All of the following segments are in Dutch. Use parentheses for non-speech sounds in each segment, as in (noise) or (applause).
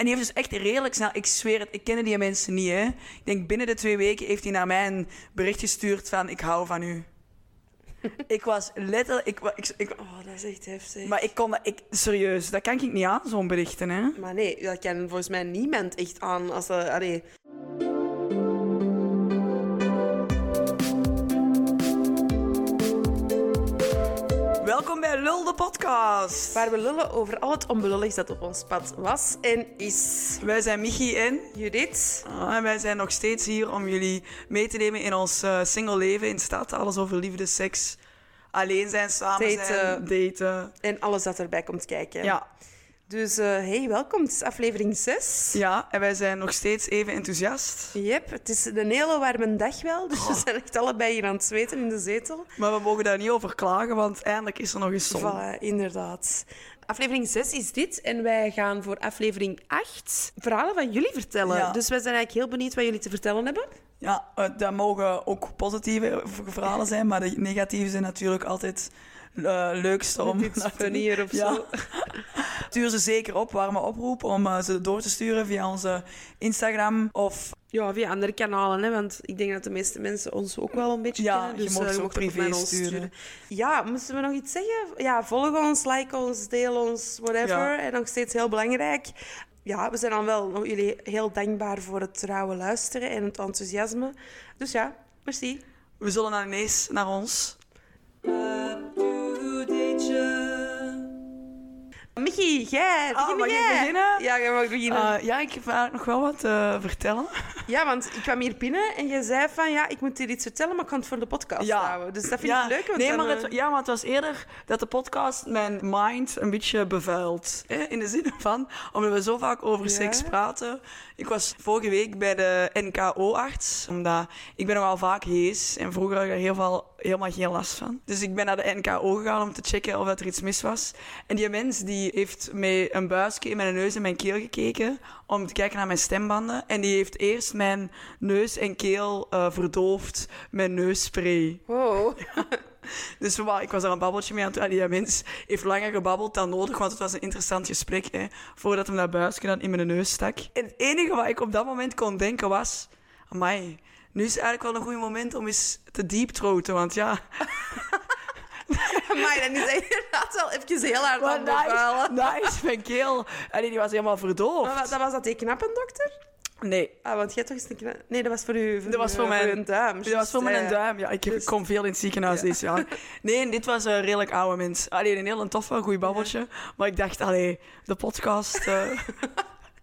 En die heeft dus echt redelijk snel... Ik zweer het, ik kende die mensen niet, hè. Ik denk, binnen de twee weken heeft hij naar mij een bericht gestuurd van... Ik hou van u. (laughs) ik was letterlijk... Ik, ik, ik, Oh, dat is echt heftig. maar ik kon dat... Ik, serieus, dat kan ik niet aan, zo'n berichten, hè. Maar nee, dat kan volgens mij niemand echt aan. Als dat, allee. Welkom bij Lul de podcast. Waar we lullen over al het onbelullig dat op ons pad was en is. Wij zijn Michi en... Judith, Ah, en wij zijn nog steeds hier om jullie mee te nemen in ons eh, single leven in stad. Alles over liefde, seks, alleen zijn, samen Daten. zijn, daten. en alles dat erbij komt kijken. Ja, Dus eh, hey, welkom. Het is aflevering 6. ja, en wij zijn nog steeds even enthousiast. Yep, het is een hele warme dag wel, dus Oh. we zijn echt allebei hier aan het zweten in de zetel. Maar we mogen daar niet over klagen, want eindelijk is er nog eens zon. Voilà, inderdaad. Aflevering 6 is dit en wij gaan voor aflevering 8 verhalen van jullie vertellen. Ja. Dus wij zijn eigenlijk heel benieuwd wat jullie te vertellen hebben. Ja, eh, dat mogen ook positieve verhalen zijn, maar de negatieve zijn natuurlijk altijd eh leukste om... (laughs) Iets naar te- funnier of Ja. zo. (laughs) Stuur ze zeker op, warme oproep, om eh, ze door te sturen via onze Instagram of Ja, via andere kanalen, hè, want ik denk dat de meeste mensen ons ook wel een beetje Ja, kennen. je Dus mag eh, ze ook mocht het privé ons sturen. Ja, moesten we nog iets zeggen? Ja, volg ons, like ons, deel ons, whatever. Ja. En nog steeds heel belangrijk. Ja, we zijn dan wel nog jullie heel dankbaar voor het trouwe luisteren en het enthousiasme. Dus ja, merci. we zullen dan ineens naar ons... Michi, jij, Ah, begin mag ik jij? beginnen? Ja, jij mag beginnen. Eh, ja, ik heb eigenlijk nog wel wat te vertellen. (laughs) ja, want ik kwam hier binnen en jij zei van, ja, ik moet hier iets vertellen, maar ik kan het voor de podcast Ja. houden. Dus dat vind ja, ik leuk. Want nee, maar het, eh, ja, maar het was eerder dat de podcast mijn mind een beetje bevuilt. Hè? In de zin van, omdat we zo vaak over Ja? seks praten. Ik was vorige week bij de NKO-arts, omdat ik ben nogal vaak hees. En vroeger had ik er heel veel, helemaal geen last van. Dus ik ben naar de NKO gegaan om te checken of er iets mis was. En die mens die heeft met een buisje in mijn neus en mijn keel gekeken om te kijken naar mijn stembanden. En die heeft eerst mijn neus en keel eh, verdoofd met neusspray. Wow. (laughs) (laughs) Dus ik was daar een babbeltje mee aan het doen. Die mens heeft langer gebabbeld dan nodig, want het was een interessant gesprek. Hè, voordat hem dat buisje dan in mijn neus stak. En het enige wat ik op dat moment kon denken was... Amai, nu is eigenlijk wel een goed moment om eens te deepthroaten. Want ja... (laughs) Maar dan is hij inderdaad wel even heel hard aan het nice, nice, mijn keel. En die was helemaal verdoofd. Maar dat was dat die knapendokter? Nee, Ah, want jij toch eens een Nee, dat was voor u. Dat was voor mijn- uw duim. dat was voor mijn ja. duim. Ja, ik, kom veel in het ziekenhuis dit jaar. (laughs) Nee, dit was een redelijk oude mens. Alleen een heel toffe, goed babbeltje. Maar ik dacht, allee, de podcast... (laughs)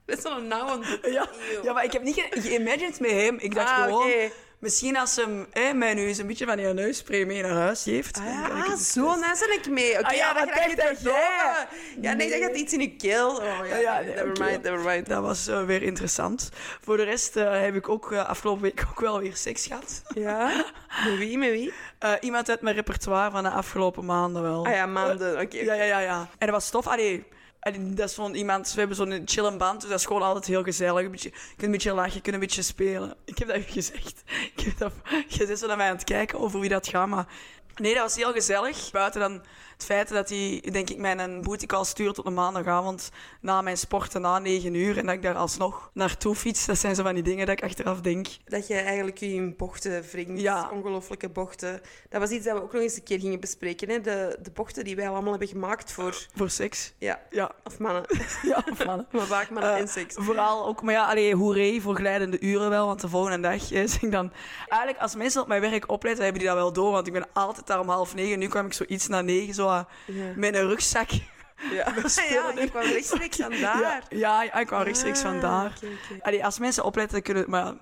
Dat is zo'n nauwe. Ja, Eeuw. ja, maar ik heb niet ge- geïmagined met hem. Ik dacht Ah, gewoon. Misschien als hem hè, mij nu eens een beetje van die neusspray mee naar huis geeft. Ah, dan ja, zo, ben ik mee. Oké, Ah, ja, ja, wat ga je jij? Ja, nee, dat gaat iets in je keel. Oh, ja, Ja, nee, never mind, never mind. Dat was eh, weer interessant. Voor de rest eh, heb ik ook eh, afgelopen week ook wel weer seks gehad. Ja? (laughs) Met wie, met wie? Iemand uit mijn repertoire van de afgelopen maanden wel. Ah ja, maanden, oké. Ja, ja, ja, ja. En dat was tof. Allee, allee, dat is zo'n iemand, we hebben zo'n chille band, dus dat is gewoon altijd heel gezellig. Een beetje, je kunt een beetje lachen, je kunt een beetje spelen. Ik heb dat gezegd. (laughs) Ik heb dat, je zit zo naar mij aan het kijken over wie dat gaat, maar... Nee, dat was heel gezellig. Buiten dan het feit dat hij, denk ik, mij een bootycall stuurt op een maandagavond na mijn sporten na 9 uur en dat ik daar alsnog naartoe fiets. Dat zijn zo van die dingen dat ik achteraf denk. Dat je eigenlijk je in bochten wringt. Ja. Ongelooflijke bochten. Dat was iets dat we ook nog eens een keer gingen bespreken. Hè? De, de bochten die wij allemaal hebben gemaakt voor... Voor seks. Ja, Ja, of mannen. (laughs) ja, of mannen. (laughs) maar vaak mannen Eh, en seks. Vooral ook, maar ja, allee, hoeree voor glijdende uren wel, want de volgende dag (laughs) is ik dan... Eigenlijk, als mensen op mijn werk opletten, hebben die dat wel door, want ik ben altijd daar om half negen. Nu kwam ik zo iets na negen, zo ah, Ja. met een rugzak. Ja, (laughs) ja je kwam rechtstreeks aan daar. Ja, ja, ja, ik kwam rechtstreeks Ah, oké. Allee, als mensen opletten, kunnen... Maar,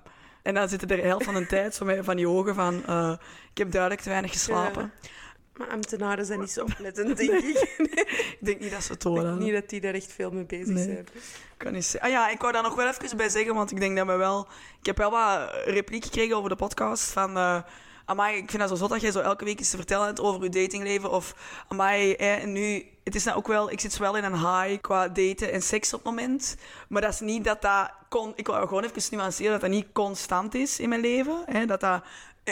en dan zitten er de helft van de tijd zo met van die ogen van... eh, ik heb duidelijk te weinig geslapen. Maar ambtenaren zijn niet zo (laughs) oplettend, denk ik. Ik denk niet dat ze het Ik denk horen. niet dat die daar echt veel mee bezig Nee. zijn. Kan niet zeggen. Ah ja, ik wou daar nog wel even bij zeggen, want ik denk dat we wel... Ik heb wel wat repliek gekregen over de podcast van... eh, amai, ik vind dat zo zot dat jij zo elke week iets te vertellen hebt over je datingleven. Of, amai, en nu, het is nou ook wel, ik zit wel in een high qua daten en seks op het moment. Maar dat is niet dat dat, kon, ik wil gewoon even nuanceren, dat dat niet constant is in mijn leven. Hè, dat dat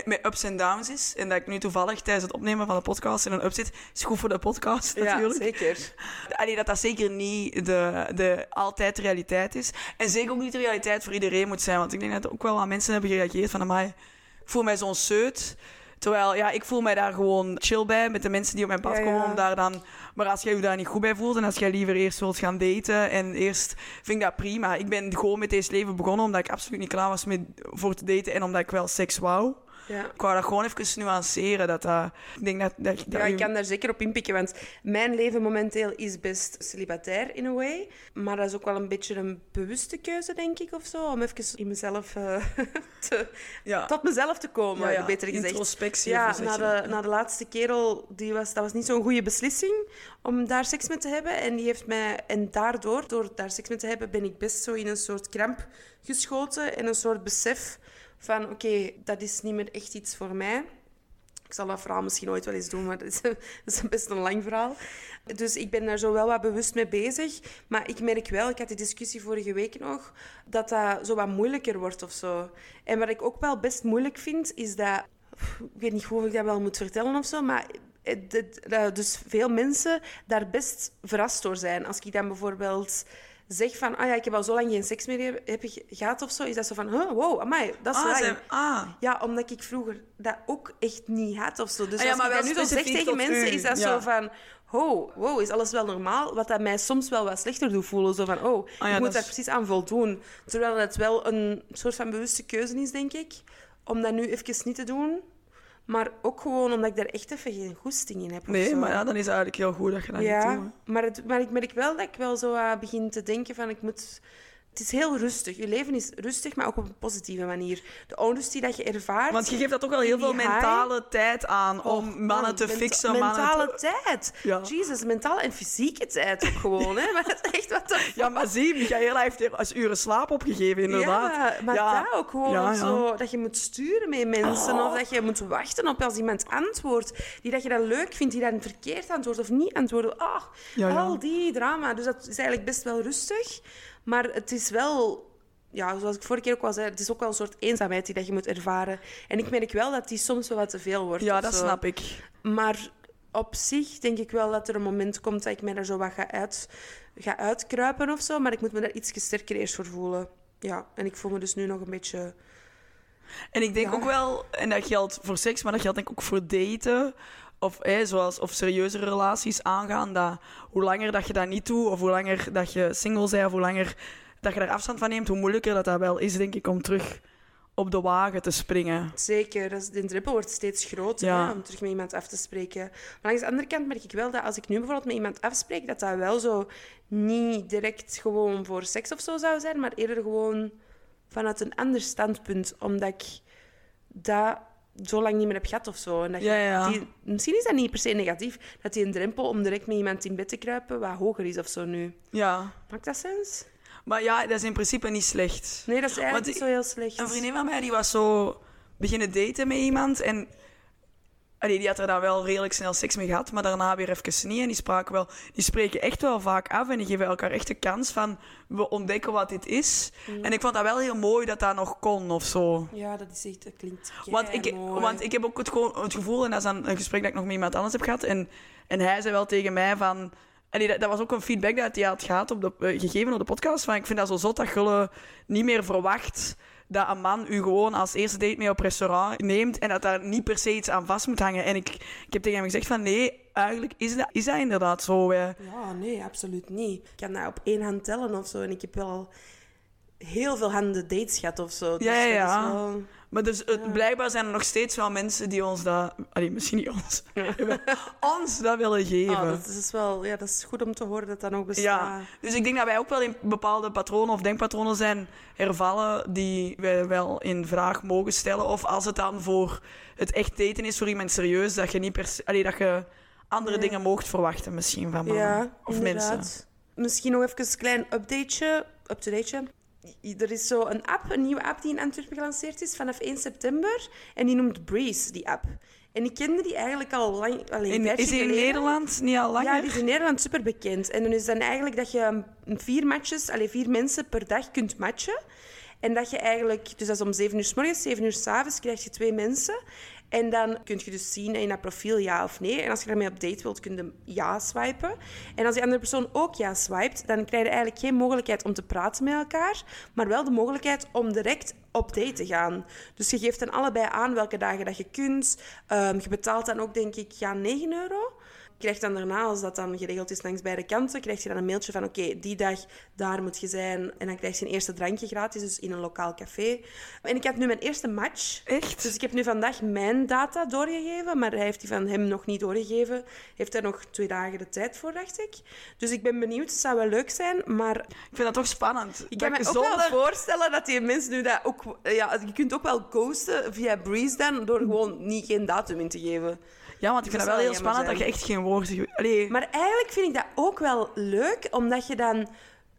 met ups en downs is. En dat ik nu toevallig tijdens het opnemen van de podcast in een up zit, is goed voor de podcast natuurlijk. Ja, zeker. Allee, dat dat zeker niet de, de altijd de realiteit is. En zeker ook niet de realiteit voor iedereen moet zijn. Want ik denk dat ook wel aan mensen hebben gereageerd van... Amai, ik voel mij zo'n seut. Terwijl, ja, ik voel mij daar gewoon chill bij met de mensen die op mijn pad Ja, ja. komen. Om daar dan... Maar als jij je daar niet goed bij voelt en als jij liever eerst wilt gaan daten en eerst... Vind ik dat prima. Ik ben gewoon met deze leven begonnen omdat ik absoluut niet klaar was met, voor te daten en omdat ik wel seks wou. Ja. Ik wou dat gewoon even nuanceren. Dat, dat, ik denk dat... dat, dat Ja, ik kan daar zeker op inpikken, want mijn leven momenteel is best celibatair in a way. Maar dat is ook wel een beetje een bewuste keuze, denk ik, of zo. Om even in mezelf eh, (laughs) te, ja. tot mezelf te komen, Ja, beter gezegd. Introspectie. Ja, na de, na de laatste kerel, die was, dat was niet zo'n goede beslissing om daar seks mee te hebben. En die heeft mij, en daardoor, door daar seks mee te hebben, ben ik best zo in een soort kramp geschoten en een soort besef van, oké, dat is niet meer echt iets voor mij. Ik zal dat verhaal misschien ooit wel eens doen, maar (laughs) dat is, best een lang verhaal. Dus ik ben daar zo wel wat bewust mee bezig. Maar ik merk wel, ik had die discussie vorige week nog, dat dat zo wat moeilijker wordt of zo. En wat ik ook wel best moeilijk vind, is dat... Ik weet niet hoe ik dat wel moet vertellen of zo, maar... dat dus veel mensen daar best verrast door zijn. Als ik dan bijvoorbeeld zeg van... Ah ja, ik heb al zo lang geen seks meer heb, heb ge- gehad of zo, is dat zo van... Huh, wow, amai, dat is Ah, ah. Ja, omdat ik vroeger dat ook echt niet had of zo. Dus Ah ja, als maar ik dat nu zo zeg tegen mensen, u, is dat ja. zo van... Oh, wow, is alles wel normaal? Wat dat mij soms wel wat slechter doet voelen. Zo van, oh, Ah ja, ik moet is- daar precies aan voldoen. Terwijl het wel een soort van bewuste keuze is, denk ik. Om dat nu even niet te doen. Maar ook gewoon omdat ik daar echt even geen goesting in heb. Nee, maar ja, dan is het eigenlijk heel goed dat je dat niet doet. maar, het, maar ik merk wel dat ik wel zo uh, begin te denken van ik moet... Het is heel rustig. Je leven is rustig, maar ook op een positieve manier. De onrust die dat je ervaart... Want je geeft dat ook wel heel veel high- mentale tijd aan om Oh, mannen man, te fixen. mannen Mentale te- tijd. Ja. Jezus, mentale en fysieke tijd ook gewoon. Hè? (laughs) Maar dat is echt wat (laughs) Ja, maar zie, Michaela heeft er als uren slaap opgegeven, inderdaad. Ja, maar Ja. dat ook gewoon Ja, zo. Dat je moet sturen met mensen. Oh. Of dat je moet wachten op als iemand antwoordt. Die dat je dat leuk vindt, die dan verkeerd antwoordt of niet antwoordt. Ah, al die drama. Dus dat is eigenlijk best wel rustig. Maar het is wel... Ja, zoals ik vorige keer ook al zei, het is ook wel een soort eenzaamheid die dat je moet ervaren. En ik merk wel dat die soms wel wat te veel wordt. Ja, dat zo. snap ik. Maar op zich denk ik wel dat er een moment komt dat ik mij daar zo wat ga, uit, ga uitkruipen of zo. Maar ik moet me daar iets sterker eerst voor voelen. Ja, en ik voel me dus nu nog een beetje... En ik denk Ja. ook wel, en dat geldt voor seks, maar dat geldt denk ik ook voor daten. Of, hè, zoals, of serieuze relaties aangaan. Dat hoe langer dat je dat niet doet, of hoe langer dat je single bent, of hoe langer dat je er afstand van neemt, hoe moeilijker dat, dat wel is, denk ik, om terug op de wagen te springen. Zeker, de drempel wordt steeds groter Ja. hè, om terug met iemand af te spreken. Maar langs de andere kant merk ik wel dat als ik nu bijvoorbeeld met iemand afspreek, dat dat wel zo niet direct gewoon voor seks of zo zou zijn, maar eerder gewoon vanuit een ander standpunt, omdat ik dat zo lang niet meer heb gehad of zo. En dat je Ja, ja. Die, misschien is dat niet per se negatief, dat die een drempel om direct met iemand in bed te kruipen wat hoger is of zo nu. Ja. Maakt dat sens? Maar ja, dat is in principe niet slecht. Nee, dat is eigenlijk Want niet zo heel slecht. Een vriendin van mij die was zo beginnen daten met iemand. En allee, die had er dan wel redelijk snel seks mee gehad, maar daarna weer even niet. En die spraken wel, die spreken echt wel vaak af en die geven elkaar echt de kans van we ontdekken wat dit is. Mm. En ik vond dat wel heel mooi dat dat nog kon of zo. Ja, dat is echt, dat klinkt Want ik, keimooi. want ik heb ook het, gewoon, het gevoel, en dat is dan een gesprek dat ik nog met iemand anders heb gehad. En, en hij zei wel tegen mij van. En dat, dat was ook een feedback dat hij had gehad op de, eh, gegeven op de podcast. Van, ik vind dat zo zot dat je niet meer verwacht dat een man u gewoon als eerste date mee op restaurant neemt en dat daar niet per se iets aan vast moet hangen. En ik, ik heb tegen hem gezegd van nee, eigenlijk is dat, is dat inderdaad zo. eh. Ja, nee, absoluut niet. Ik kan dat op één hand tellen of zo. En ik heb wel heel veel handen dates gehad of zo. Dus Ja, ja, wel- Maar dus, het, blijkbaar zijn er nog steeds wel mensen die ons dat... Allee, misschien niet ons. (laughs) ons dat willen geven. Ah, dat is wel, ja, dat is goed om te horen dat dat nog bestaat. Ja, dus ik denk dat wij ook wel in bepaalde patronen of denkpatronen zijn hervallen die wij wel in vraag mogen stellen. Of als het dan voor het echt daten is voor iemand serieus, dat je niet per se, allee, dat je andere dingen moogt verwachten misschien van mannen Ja, of inderdaad. mensen. Misschien nog even een klein updateje, up-to-dateje. Er is zo een app, een nieuwe app die in Antwerpen gelanceerd is vanaf 1 september. En die noemt Breeze, die app. En ik kende die eigenlijk al lang. Alleen is die in. Nederland niet al langer? Ja, die is in Nederland super bekend. En dan is dan eigenlijk dat je um, vier matches, alleen vier mensen per dag kunt matchen. En dat je eigenlijk, dus dat is om 7 uur s morgens, 7 uur s avonds, krijg je twee mensen. En dan kun je dus zien in dat profiel ja of nee. En als je daarmee op date wilt, kun je ja swipen. En als die andere persoon ook ja swipet, dan krijg je eigenlijk geen mogelijkheid om te praten met elkaar, maar wel de mogelijkheid om direct op date te gaan. Dus je geeft dan allebei aan welke dagen dat je kunt. Ehm, je betaalt dan ook, denk ik, ja, 9 euro. Je krijgt dan daarna, als dat dan geregeld is langs beide kanten, krijg je dan een mailtje van oké, die dag daar moet je zijn. En dan krijg je een eerste drankje gratis, dus in een lokaal café. En ik heb nu mijn eerste match. Echt? Dus ik heb nu vandaag mijn data doorgegeven, maar hij heeft die van hem nog niet doorgegeven. Heeft daar nog twee dagen de tijd voor, dacht ik. Dus ik ben benieuwd, het zou wel leuk zijn, maar Ik vind dat toch spannend. ik kan me je ook wel zonder- voorstellen dat die mensen nu dat ook... Ja, je kunt ook wel ghosten via Breeze dan, door gewoon niet geen datum in te geven. Ja, want ik vind Dat dat wel heel spannend dat je echt geen woorden... Allee, Maar eigenlijk vind ik dat ook wel leuk, omdat je dan...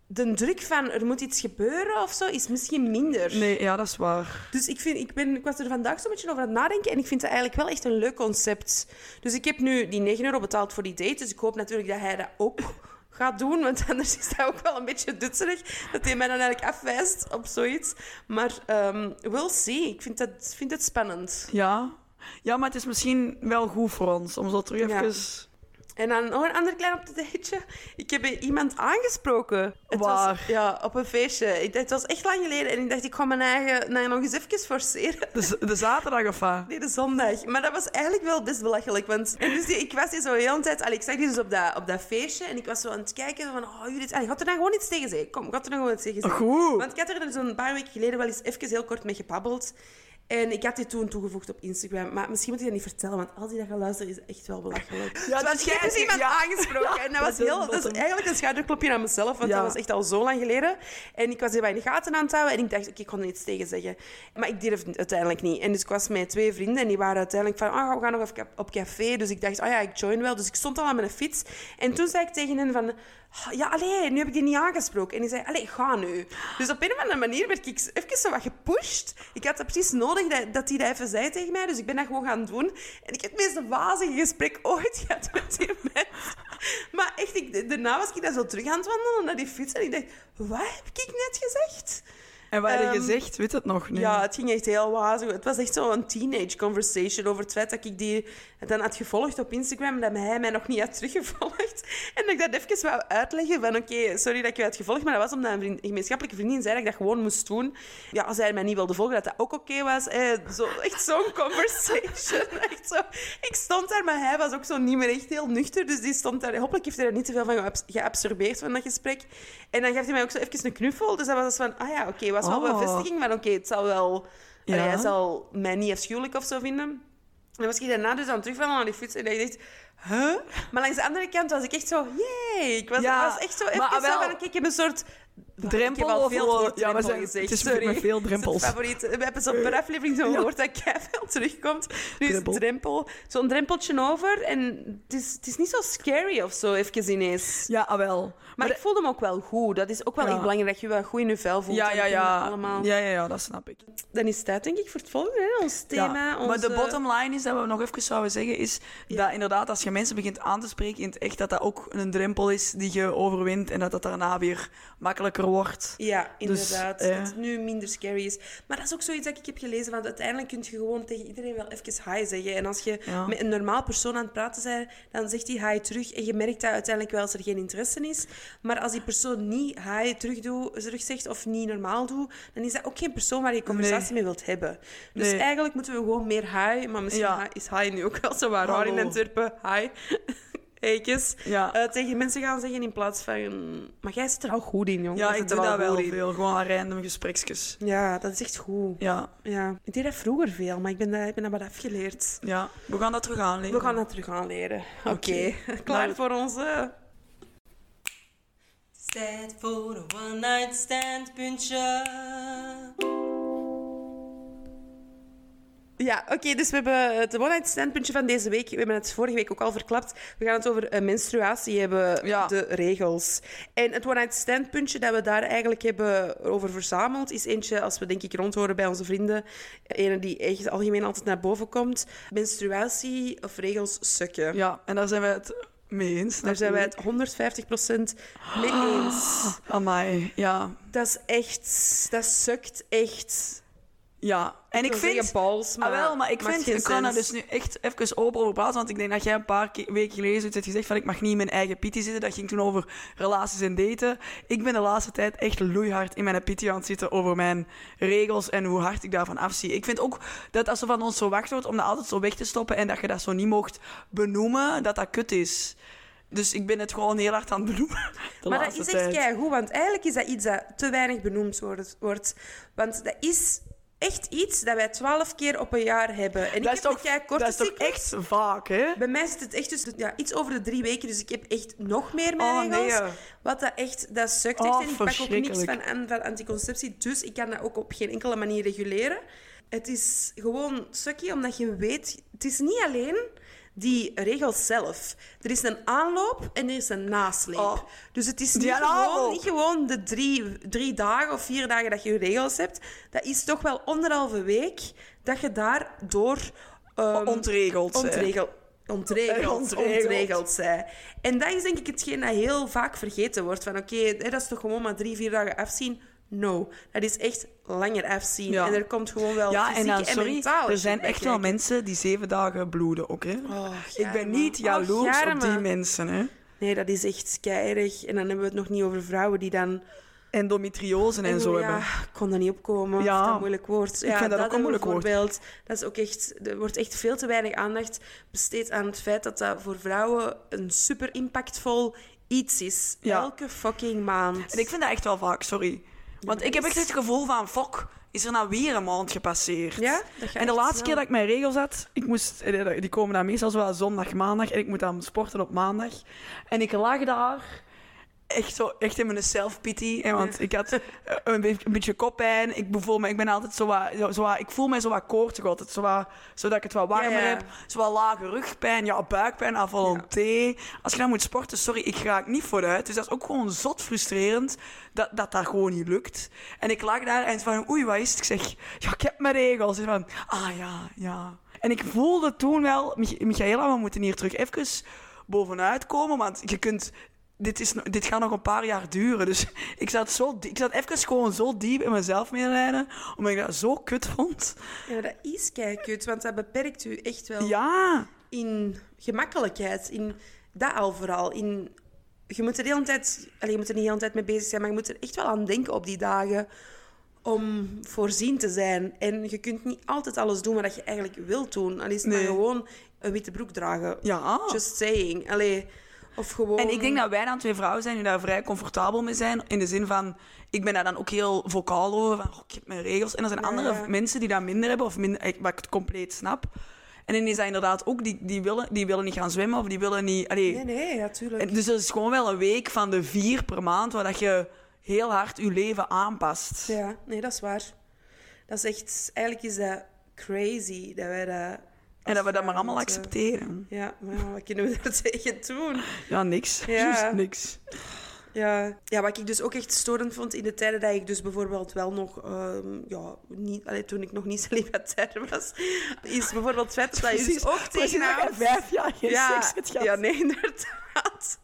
De druk van er moet iets gebeuren of zo is misschien minder. nee, ja, dat is waar. Dus ik, vind, ik, ben, ik was er vandaag zo'n beetje over aan het nadenken en ik vind het eigenlijk wel echt een leuk concept. Dus ik heb nu die 9 euro betaald voor die date, dus ik hoop natuurlijk dat hij dat ook (laughs) gaat doen, want anders is dat ook wel een beetje dutserig dat hij mij dan eigenlijk afwijst op zoiets. Maar ehm we'll see. Ik vind het, vind het spannend. Ja. Ja, maar het is misschien wel goed voor ons om zo terug Ja. even... En dan nog een ander klein updateje. Ik heb iemand aangesproken. Het was- Waar? ja, op een feestje. Ik, het was echt lang geleden en ik dacht, ik ga mijn eigen nou, nog eens even forceren. De, de zaterdag of wat? Nee, de zondag. Maar dat was eigenlijk wel best belachelijk. Want en dus die, ik was hier zo heel tijd... Allee, ik zag die dus op dat, op dat feestje en ik was zo aan het kijken van... Oh, Judith, allee, gaat er dan gewoon iets tegen zeggen? Kom, gaat er dan gewoon iets tegen zeggen? Goed. Want ik had er dus een paar weken geleden wel eens even heel kort mee gebabbeld. En ik had dit toen toegevoegd op Instagram. Maar misschien moet ik dat niet vertellen, want als die dat gaat luisteren, is het echt wel belachelijk. Ja, dus jij- dus iemand ja. aangesproken. En dat was, heel, dat is eigenlijk een schouderklopje aan mezelf, want Ja. dat was echt al zo lang geleden. En ik was bij in de gaten aan het houden en ik dacht, oké, ik kon er iets tegen zeggen. Maar ik durfde het uiteindelijk niet. En dus ik was met twee vrienden en die waren uiteindelijk van, ah, we gaan nog even op café. Dus ik dacht, oh ja, ik join wel. Dus ik stond al aan mijn fiets. En toen zei ik tegen hen van, "Ah, ja, allee, nu heb ik die niet aangesproken. En die zei, allee, ga nu. Dus op een of andere manier werd ik even zo wat gepusht. Ik had dat precies nodig dat, dat die dat even zei tegen mij. Dus ik ben dat gewoon gaan doen. En ik heb het meest wazige gesprek ooit gehad met die mens. Maar echt, ik, daarna was ik daar zo terug aan het wandelen naar die fiets. En ik dacht, wat heb ik net gezegd? En wat heb je Ehm, gezegd? Weet het nog niet. Ja, het ging echt heel wazig. Het was echt zo'n teenage conversation over het feit dat ik die dan had gevolgd op Instagram, dat hij mij nog niet had teruggevolgd. (laughs) En dat ik dat even wou uitleggen van, oké, sorry dat ik je had gevolgd, maar dat was omdat een, vriend, een gemeenschappelijke vriendin zei dat ik dat gewoon moest doen. Ja, als hij mij niet wilde volgen, dat dat ook oké was. Eh, zo, echt zo'n (laughs) conversation. (laughs) echt zo. Ik stond daar, maar hij was ook zo niet meer echt heel nuchter, dus die stond daar. Hopelijk heeft hij er niet te veel van geabs- geabsorbeerd van dat gesprek. En dan gaf hij mij ook zo even een knuffel, dus dat was van, ah ja, oké, was wel Oh. bevestiging van, oké, het zal wel... Ja. Hij zal mij niet afschuwelijk of zo vinden. En dan was ik daarna dus aan het terugvallen aan die fiets en ik dacht, huh? Maar langs de andere kant was ik echt zo, yay! Ik was, Ja, was echt zo maar even zo van, oké, ik heb een soort... Drempel ik heb al veel woord? woord Ja, drempel zijn- gezegd, het is sorry. met veel drempels. favoriet. We hebben zo per (laughs) aflevering zo'n Ja. woord dat veel terugkomt. Nu is Drempel. drempel. Zo'n drempeltje over en het is, het is niet zo scary of zo, even ineens. Ja, ah, wel. Maar ik voelde hem ook wel goed. Dat is ook wel Ja. echt belangrijk, dat je wel goed in je vel voelt. ja, ja, ja. Allemaal... ja, ja, ja, dat snap ik. Dan is het tijd, denk ik, voor het volgende. Hè? Ons thema. Onze... Maar de bottom line is dat we nog even zouden zeggen, is dat inderdaad als je mensen begint aan te spreken in het echt, dat dat ook een drempel is die je overwint en dat dat daarna weer makkelijker wordt. Ja, inderdaad. eh. Dat het nu minder scary is. Maar dat is ook zoiets dat ik heb gelezen. Want uiteindelijk kun je gewoon tegen iedereen wel even hi zeggen. En als je Ja. met een normaal persoon aan het praten bent, dan zegt hij hi terug. En je merkt dat uiteindelijk wel als er geen interesse is. Maar als die persoon niet hi terug, zegt of niet normaal doet, dan is dat ook geen persoon waar je conversatie mee wilt hebben. Dus Nee. eigenlijk moeten we gewoon meer hi. Maar misschien Ja. hi- is hi nu ook wel zo waar in. Antwerpen. Hi. Heetjes. (laughs) Ja. Eh, tegen mensen gaan zeggen in plaats van... Maar jij zit er al goed in, jongen. ja, ik doe dat wel in. veel. Gewoon aan random gespreksjes. Ja, dat is echt goed. Ja, Ja. Ik deed dat vroeger veel, maar ik ben dat, ik ben dat wat afgeleerd. ja. We gaan dat terug aanleren. We gaan dat terug aanleren. Oké, Oké. (laughs) klaar Nou, voor onze... Het is tijd voor een one-night stand puntje. Ja, oké, dus we hebben het one-night standpuntje van deze week. We hebben het vorige week ook al verklapt. We gaan het over eh, menstruatie hebben, Ja. de regels. En het one-night standpuntje dat we daar eigenlijk hebben over verzameld, is eentje, als we denk ik rondhoren bij onze vrienden, ene die echt algemeen altijd naar boven komt. Menstruatie of regels sukken. Ja, en daar zijn wij het mee eens. Daar zijn wij het 150% mee eens. Amai, ja. Dat is echt... Dat sukt echt. Ja, en ik, vind... zeggen bals, maar ah, wel, maar ik vind, ik kan er dus nu echt even open over praten, want ik denk dat jij een paar ke- weken geleden zoiets hebt gezegd van ik mag niet in mijn eigen pitty zitten. Dat ging toen over relaties en daten. Ik ben de laatste tijd echt loeihard in mijn pitty aan het zitten over mijn regels en hoe hard ik daarvan afzie. Ik vind ook dat als er van ons zo wacht wordt om dat altijd zo weg te stoppen en dat je dat zo niet mocht benoemen, dat dat kut is. Dus ik ben het gewoon heel hard aan het benoemen. (laughs) De maar dat is echt keigoed, want eigenlijk is dat iets dat te weinig benoemd wordt. wordt. Want dat is echt iets dat wij twaalf keer op een jaar hebben. En Dat ik heb toch, een keikorte dat is toch echt vaak, hè? Bij mij zit het echt dus, ja, iets over de drie weken, dus ik heb echt nog meer mijn Oh, nee. Wat dat echt, dat sukt Oh, echt. En ik pak ook niks van, aan- van anticonceptie, dus ik kan dat ook op geen enkele manier reguleren. Het is gewoon sucky, omdat je weet, het is niet alleen die regels zelf. Er is een aanloop en er is een nasleep. Oh, dus het is niet gewoon, aanloop. niet gewoon de drie, drie dagen of vier dagen dat je je regels hebt. Dat is toch wel anderhalve week dat je daardoor... ehm, Ontregeld. ontregeld. Ontregeld, (laughs) ontregeld. ontregeld zij. En dat is denk ik hetgeen dat heel vaak vergeten wordt. Van oké, dat is toch gewoon maar drie, vier dagen afzien? No, dat is echt langer afzien. Ja. En er komt gewoon wel Ja, en fysiek dan, en sorry, mentaal er zijn echt wel mensen die zeven dagen bloeden ook, hè? Oh, ik ben niet Oh, jaloers op die mensen, hè? Nee, dat is echt keirig. En dan hebben we het nog niet over vrouwen die dan... Endometriose en zo ja, hebben. ik kon dat niet opkomen. Ja. Dat een moeilijk woord. Ja, vind dat ook een moeilijk woord. Dat is ook echt... Er wordt echt veel te weinig aandacht besteed aan het feit dat dat voor vrouwen een super impactvol iets is. Ja. Elke fucking maand. En ik vind dat echt wel vaak, sorry. Want ik heb echt het gevoel van, fuck, is er nou weer een maand gepasseerd? Ja? En de laatste keer dat ik mijn regels had, ik moest, eh, die komen dan meestal zo wel zondag, maandag, en ik moet dan sporten op maandag. En ik lag daar, echt, zo, echt in mijn self-pity, want ik had eh, een, be- een beetje koppijn. Ik voel me, ik ben altijd zo wat, zo, zo wat- ik voel me zo wat koortsig altijd, zo wat, zodat ik het wat warmer Ja, ja. heb. Zo wat lage rugpijn, ja, buikpijn, à volonté. Als je dan moet sporten, sorry, ik raak niet vooruit. Dus dat is ook gewoon zot frustrerend dat dat, dat gewoon niet lukt. En ik lag daar en van, oei, wat is het? Ik zeg, ja, ik heb mijn regels. En van, ah ja, ja. En ik voelde toen wel, Mich- Michaela, we moeten hier terug even bovenuit komen, want je kunt... Dit, is, dit gaat nog een paar jaar duren. Dus (laughs) ik zat, zo, ik zat even gewoon zo diep in mezelf medelijden, omdat ik dat zo kut vond. Ja, dat is keikut, want dat beperkt u echt wel Ja, in gemakkelijkheid. In dat al vooral. In, je moet er de hele tijd... allee, je moet er niet de hele tijd mee bezig zijn, maar je moet er echt wel aan denken op die dagen om voorzien te zijn. En je kunt niet altijd alles doen wat je eigenlijk wilt doen. Al is het Nee. maar gewoon een witte broek dragen. ja. Just saying. Allee, of gewoon... En ik denk dat wij dan twee vrouwen zijn die daar vrij comfortabel mee zijn. In de zin van, ik ben daar dan ook heel vocaal over. Van, oh, ik heb mijn regels. En er zijn Ja, andere ja. mensen die dat minder hebben. Of minder, wat ik het compleet snap. En dan is dat inderdaad ook, die, die, willen, die willen niet gaan zwemmen. Of die willen niet... Allee, Nee, nee, natuurlijk. En Dus er is gewoon wel een week van de vier per maand... waar dat je heel hard je leven aanpast. Ja, nee, dat is waar. Dat is echt... Eigenlijk is dat crazy dat wij dat... En dat we dat maar allemaal moeten- accepteren. Ja, maar wat kunnen we daar (laughs) tegen doen? Ja, niks. Ja. Juist niks. Ja. ja, wat ik dus ook echt storend vond in de tijden dat ik dus bijvoorbeeld wel nog, ehm, ja, niet, allee, toen ik nog niet (laughs) celibatair was, is bijvoorbeeld het feit dat je dus ook je tegenhoudt. vijf jaar geen Ja, seks hebt gehad. ja, nee, inderdaad.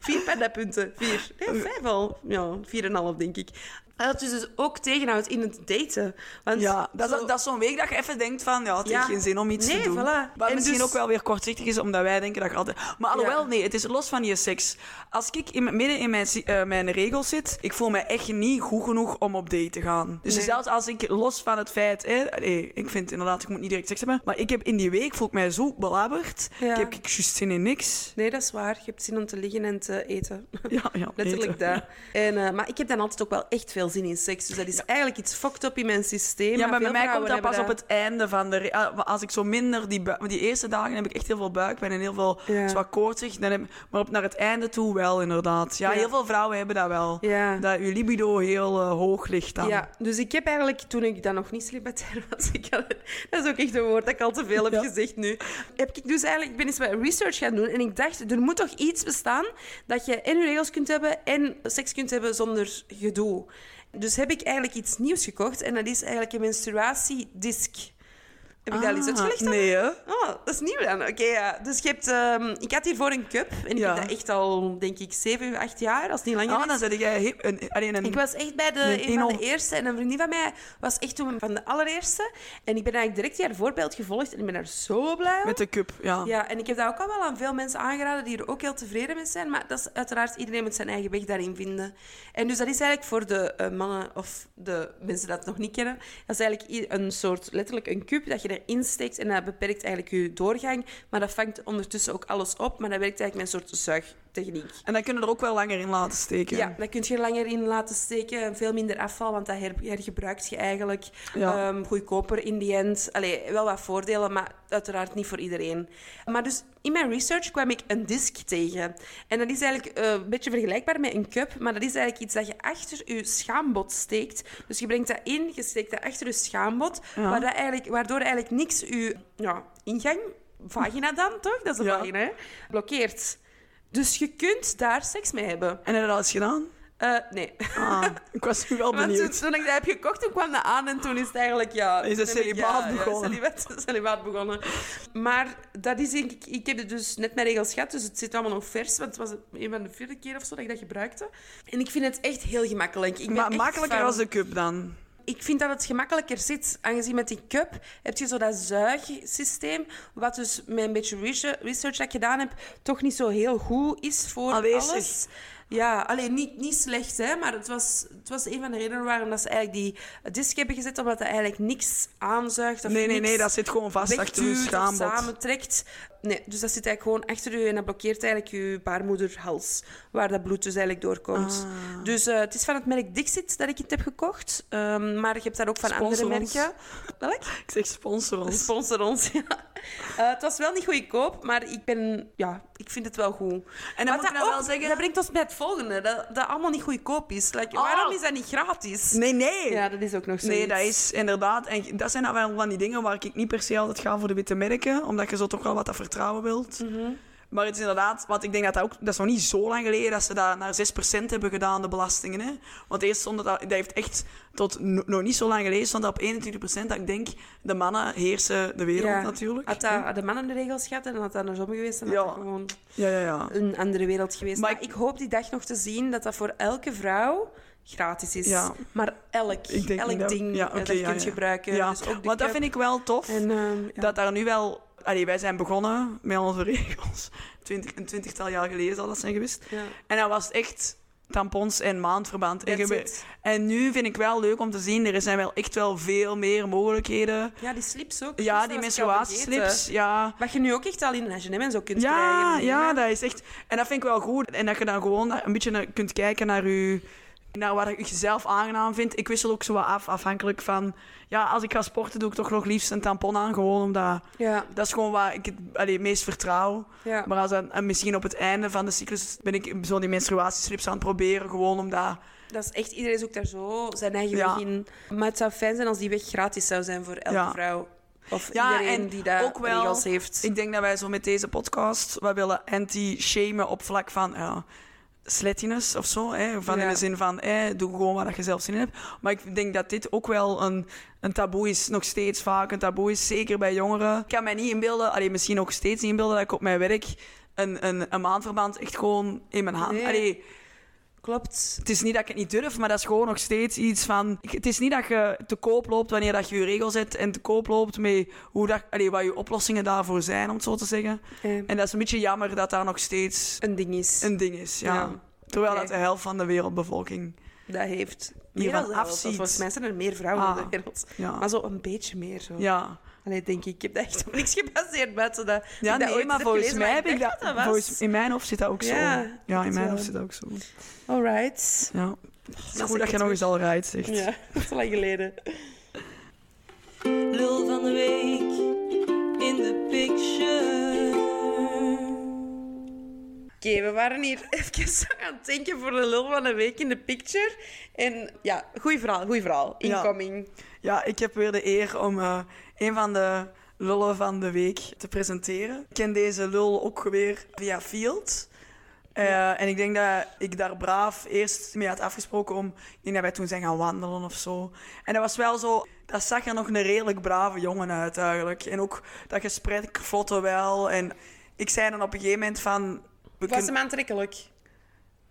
Vier pandapunten. Vier. Nee, vijf al. Ja, vier en een half, denk ik. En dat je dus ook tegenhoudt in het daten. Want Ja, dat, is- zo- dat is zo'n week dat je even denkt van, ja, het Ja. heeft geen zin om iets Nee, te doen. voilà. Wat En misschien dus- ook wel weer kortzichtig is, omdat wij denken dat je altijd... Maar alhoewel, Ja. nee, het is los van je seks. Als ik in, midden in mijn, eh, mijn regels zit, ik voel me echt niet goed genoeg om op date te gaan. Dus Nee. zelfs als ik, los van het feit... Hè, nee, ik vind inderdaad, ik moet niet direct seks hebben, maar ik heb in die week, voel ik mij zo belabberd. Ja. Ik heb ik juist zin in niks. Nee, dat is waar. Je hebt zin om te liggen en te eten. Ja, ja, (laughs) Letterlijk dat. En, eh, maar ik heb dan altijd ook wel echt veel zin in seks. Dus dat is eigenlijk iets fucked up in mijn systeem. Ja, maar bij veel mij komt dat pas op het einde van de... ah, Als ik zo minder... Die, die eerste dagen heb ik echt heel veel buikpijn en heel veel Ja. koortsig. Dan heb, maar op naar het einde toe wel, inderdaad. Ja, Ja. heel veel vrouwen hebben dat wel. Ja. Dat je libido heel eh, hoog ligt dan. Ja, dus ik heb eigenlijk, toen ik dan nog niet celibatair (laughs) was, ik had, dat is ook echt een woord dat ik al te veel heb gezegd nu, heb ik dus eigenlijk, ik ben eens wat research gaan doen en ik dacht, er moet toch iets bestaan dat je en je regels kunt hebben en seks kunt hebben zonder gedoe. Dus heb ik eigenlijk iets nieuws gekocht en dat is eigenlijk een menstruatiedisc. Heb ik dat al eens Ah, uitgelegd? dan? Nee, hè? Oh, dat is nieuw dan. Oké, ja. Dus je hebt... ehm, ik had hiervoor een cup. En ik Ja. heb dat echt al, denk ik, zeven, acht jaar, als het niet langer Ah, is. dan zet jij een, alleen een... Ik was echt bij de, een van de eerste. En een vriendin van mij was echt toen van de allereerste. En ik ben eigenlijk direct haar voorbeeld gevolgd. En ik ben daar zo blij om. Met de cup, ja. Ja, en ik heb dat ook al wel aan veel mensen aangeraden die er ook heel tevreden mee zijn. Maar dat is uiteraard, iedereen moet zijn eigen weg daarin vinden. En dus dat is eigenlijk voor de eh, mannen of de mensen dat nog niet kennen. Dat is eigenlijk een soort, letterlijk een kuub dat je erin steekt. En dat beperkt eigenlijk je doorgang. Maar dat vangt ondertussen ook alles op. Maar dat werkt eigenlijk met een soort zuigtechniek. En dan kunnen er ook wel langer in laten steken. Ja, dat kun je er langer in laten steken. Veel minder afval, want dat her- hergebruikt je eigenlijk. Ja. Ehm, goedkoper in die end. Allee, wel wat voordelen, maar uiteraard niet voor iedereen. Maar dus in mijn research kwam ik een disc tegen. En dat is eigenlijk eh, een beetje vergelijkbaar met een cup, maar dat is eigenlijk iets dat je achter je schaambod steekt. Dus je brengt dat in, je steekt dat achter je schaambod, Ja. waar dat eigenlijk, waardoor eigenlijk niks je ja, ingang, vagina dan toch? Dat is een Ja. vagina, hè? Blokkeert. Dus je kunt daar seks mee hebben. En heb je dat eens gedaan? Eh, nee. Ah, ik was nu wel (laughs) Want toen, benieuwd. toen ik dat heb gekocht, toen kwam dat aan en toen is het eigenlijk, ja... Is het celibaat ja, ja, begonnen? celibaat, (laughs) celibaat begonnen. Maar dat is denk ik... Ik heb het dus net mijn regels gehad, dus het zit allemaal nog vers. Want het was een van de vierde keer of zo dat ik dat gebruikte. En ik vind het echt heel gemakkelijk. Ik Maar makkelijker als de cup dan. Ik vind dat het gemakkelijker zit. Aangezien met die cup heb je zo dat zuigsysteem, wat dus met een beetje research dat ik gedaan heb, toch niet zo heel goed is voor alles. Ja, alleen niet, niet slecht, hè, maar het was, het was een van de redenen waarom dat ze eigenlijk die disc hebben gezet, omdat dat eigenlijk niks aanzuigt of Nee, nee, nee, dat zit gewoon vast achter je schaambod. samentrekt. Nee, dus dat zit eigenlijk gewoon achter u en dat blokkeert eigenlijk je baarmoederhals, waar dat bloed dus eigenlijk doorkomt. Ah. Dus eh, het is van het merk Dixit dat ik het heb gekocht. Ehm, maar je hebt dat ook van Sponsor andere ons. merken. Welk? Ik zeg sponsor ons. Sponsor ons, (laughs) ja. Eh, het was wel niet goedkoop, maar ik ben... Ja, ik vind het wel goed. En dan Wat moet ik nou ook- wel zeggen... Dat brengt ons bij het volgende. Dat, dat allemaal niet goedkoop is. Like, Oh. Waarom is dat niet gratis? Nee, nee. Ja, dat is ook nog zo. Nee, dat is inderdaad... En dat zijn nou wel van die dingen waar ik niet per se altijd ga voor de witte merken. Omdat je zo toch wel wat dat vertrouwen wilt. Mhm. Maar het is inderdaad... Want ik denk dat dat ook... Dat is nog niet zo lang geleden dat ze dat naar 6% hebben gedaan, de belastingen. Hè? Want eerst stond dat... Dat heeft echt... Tot no- nog niet zo lang geleden stond dat op 21%. Dat ik denk, de mannen heersen de wereld Ja. natuurlijk. Had, dat, had de mannen de regels gehad en dan had dat andersom geweest, dan Ja. had dat gewoon Ja, ja, ja. een andere wereld geweest. Maar Maar, ik hoop die dag nog te zien dat dat voor elke vrouw gratis is. Ja. Maar elk, elk dat- ding ja, dat je ja, kunt gebruiken. Ja, Dus ook want dat vind ik wel tof. En, ehm. Dat daar nu wel... Allee, wij zijn begonnen met onze regels. Twintig, een twintigtal jaar geleden zal dat zijn geweest. Ja. En dat was echt tampons en maandverband. En, en nu vind ik wel leuk om te zien, er zijn wel echt wel veel meer mogelijkheden. Ja, die slips ook. Ja, die menstruatieslips, ja. Wat je nu ook echt al in H&M en zo kunt Ja, krijgen. ja, dat is echt... En dat vind ik wel goed. En dat je dan gewoon een beetje kunt kijken naar je... Naar wat je zelf aangenaam vindt. Ik wissel ook zo wat af, afhankelijk van... Ja, als ik ga sporten, doe ik toch nog liefst een tampon aan. Gewoon omdat... Ja, Dat is gewoon waar ik het allee, meest vertrouw. ja. Maar als dan, en misschien op het einde van de cyclus ben ik zo die menstruatieslips aan het proberen. Gewoon omdat... Dat is echt, iedereen zoekt daar zo zijn eigen Ja. weg in. Maar het zou fijn zijn als die weg gratis zou zijn voor elke Ja. vrouw. Of Ja, iedereen en die daar ook wel- regels heeft. Ik denk dat wij zo met deze podcast... We willen anti-shamen op vlak van... Ja, slettiness of zo. Hè? Van in de zin van, eh, doe gewoon wat je zelf zin in hebt. Maar ik denk dat dit ook wel een, een taboe is. Nog steeds vaak een taboe is. Zeker bij jongeren. Ik kan mij niet inbeelden... Misschien nog steeds niet inbeelden... dat ik op mijn werk een, een, een maandverband echt gewoon in mijn hand... Nee. Allee, Klopt. het is niet dat ik het niet durf, maar dat is gewoon nog steeds iets van... Het is niet dat je te koop loopt wanneer dat je je regel zet en te koop loopt met hoe dat, allee, wat je oplossingen daarvoor zijn, om het zo te zeggen. En dat is een beetje jammer dat daar nog steeds een ding is. een ding is, ja. Ja. Terwijl dat de helft van de wereldbevolking dat heeft. Meer dan afziet. Volgens mij zijn er meer vrouwen Ah, in de wereld. ja. Maar zo een beetje meer. Zo. Ja, Allee, denk ik. Ik heb dat echt op niks gebaseerd buiten dat. ja ik dat nee, ooit maar volgens gelezen, mij maar heb ik dat... dacht was. volgens, in mijn hoofd zit dat ook zo. Ja, Ja, dat in mijn hoofd zit dat ook zo. Alright. Ja. Het is goed dat je nog eens al right zegt. Ja, (laughs) dat is al lang geleden. Lul van de week in de picture. Oké, we waren hier (laughs) even aan het denken voor de lul van de week in de picture. En ja, goeie verhaal, goeie verhaal. Incoming. Ja, ik heb weer de eer om eh, een van de lullen van de week te presenteren. Ik ken deze lul ook weer via Field. Eh, en ik denk dat ik daar braaf eerst mee had afgesproken om... Ik denk dat wij toen zijn gaan wandelen of zo. En dat was wel zo... Dat zag er nog een redelijk brave jongen uit eigenlijk. En ook dat gesprek vlotte wel. En ik zei dan op een gegeven moment van... Was hem aantrekkelijk?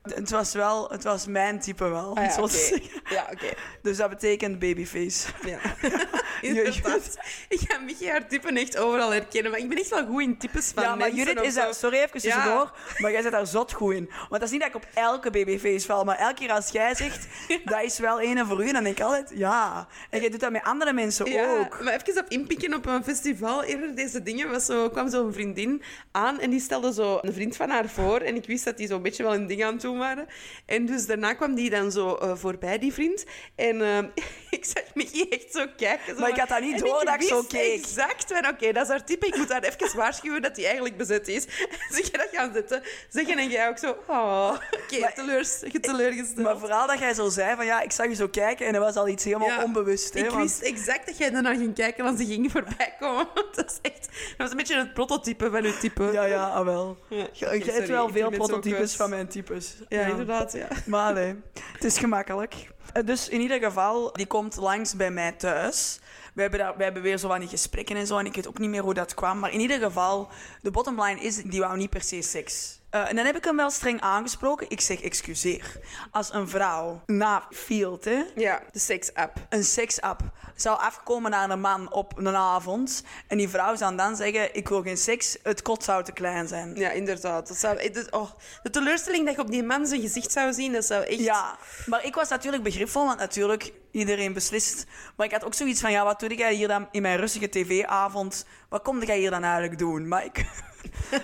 Het was wel... Het was mijn type wel, Ah, ja, oké. Ja. Dus dat betekent babyface. Ja. (laughs) (laughs) Inderdaad. Ik ga Michi haar typen echt overal herkennen, maar ik ben echt wel goed in types van Ja, maar mensen Judith is daar... Sorry, even Ja. tussendoor. Maar jij zit daar zot goed in. Want dat is niet dat ik op elke babyface val. Maar elke keer als jij zegt, (laughs) dat is wel een voor u, dan denk ik altijd, ja. En jij doet dat met andere mensen Ja, ook. maar even op inpikken op een festival. Eerder deze dingen was zo, kwam zo'n vriendin aan en die stelde zo een vriend van haar voor. En ik wist dat die zo'n beetje wel een ding aan het doen waren. En dus daarna kwam die dan zo eh, voorbij, die vriend. En eh, (laughs) ik zag Michi echt zo kijken. Zo Maar ik had dat niet door dat ik zo keek. exact van, oké, dat is haar type. Ik moet haar even (laughs) waarschuwen dat hij eigenlijk bezet is. En (laughs) zeg je dat gaan zitten. Zeggen en jij ook zo, oh, oké, teleurs, je teleurgesteld. Maar vooral dat jij zo zei van, ja, ik zag je zo kijken. En dat was al iets helemaal Ja. onbewust. Hè, Ik want- wist exact dat jij ernaar ging kijken als ze ging voorbij komen. Dat, is echt, dat was een beetje het prototype van uw type. Ja, ja, ah, wel. Ja. Je, hebt wel veel prototypes van mijn types. Ja, inderdaad, ja. (laughs) Maar nee, het is gemakkelijk. Eh, Dus in ieder geval, die komt langs bij mij thuis. We hebben, daar, we hebben weer zo van die gesprekken en zo. En ik weet ook niet meer hoe dat kwam. Maar in ieder geval, de bottom line is, die wou niet per se seks. Eh, en dan heb ik hem wel streng aangesproken. Ik zeg excuseer. Als een vrouw na Field, hè, Ja, de seks-app. een seksapp zou afkomen naar een man op een avond. En die vrouw zou dan zeggen, ik wil geen seks, het kot zou te klein zijn. Ja, inderdaad. Dat zou, dat- oh, de teleurstelling dat je op die man zijn gezicht zou zien, dat zou echt... Ja, maar ik was natuurlijk begripvol, want natuurlijk, iedereen beslist. Maar ik had ook zoiets van, ja, wat doe jij hier dan in mijn rustige tv-avond? Wat kom jij hier dan eigenlijk doen? Maar ik, (laughs)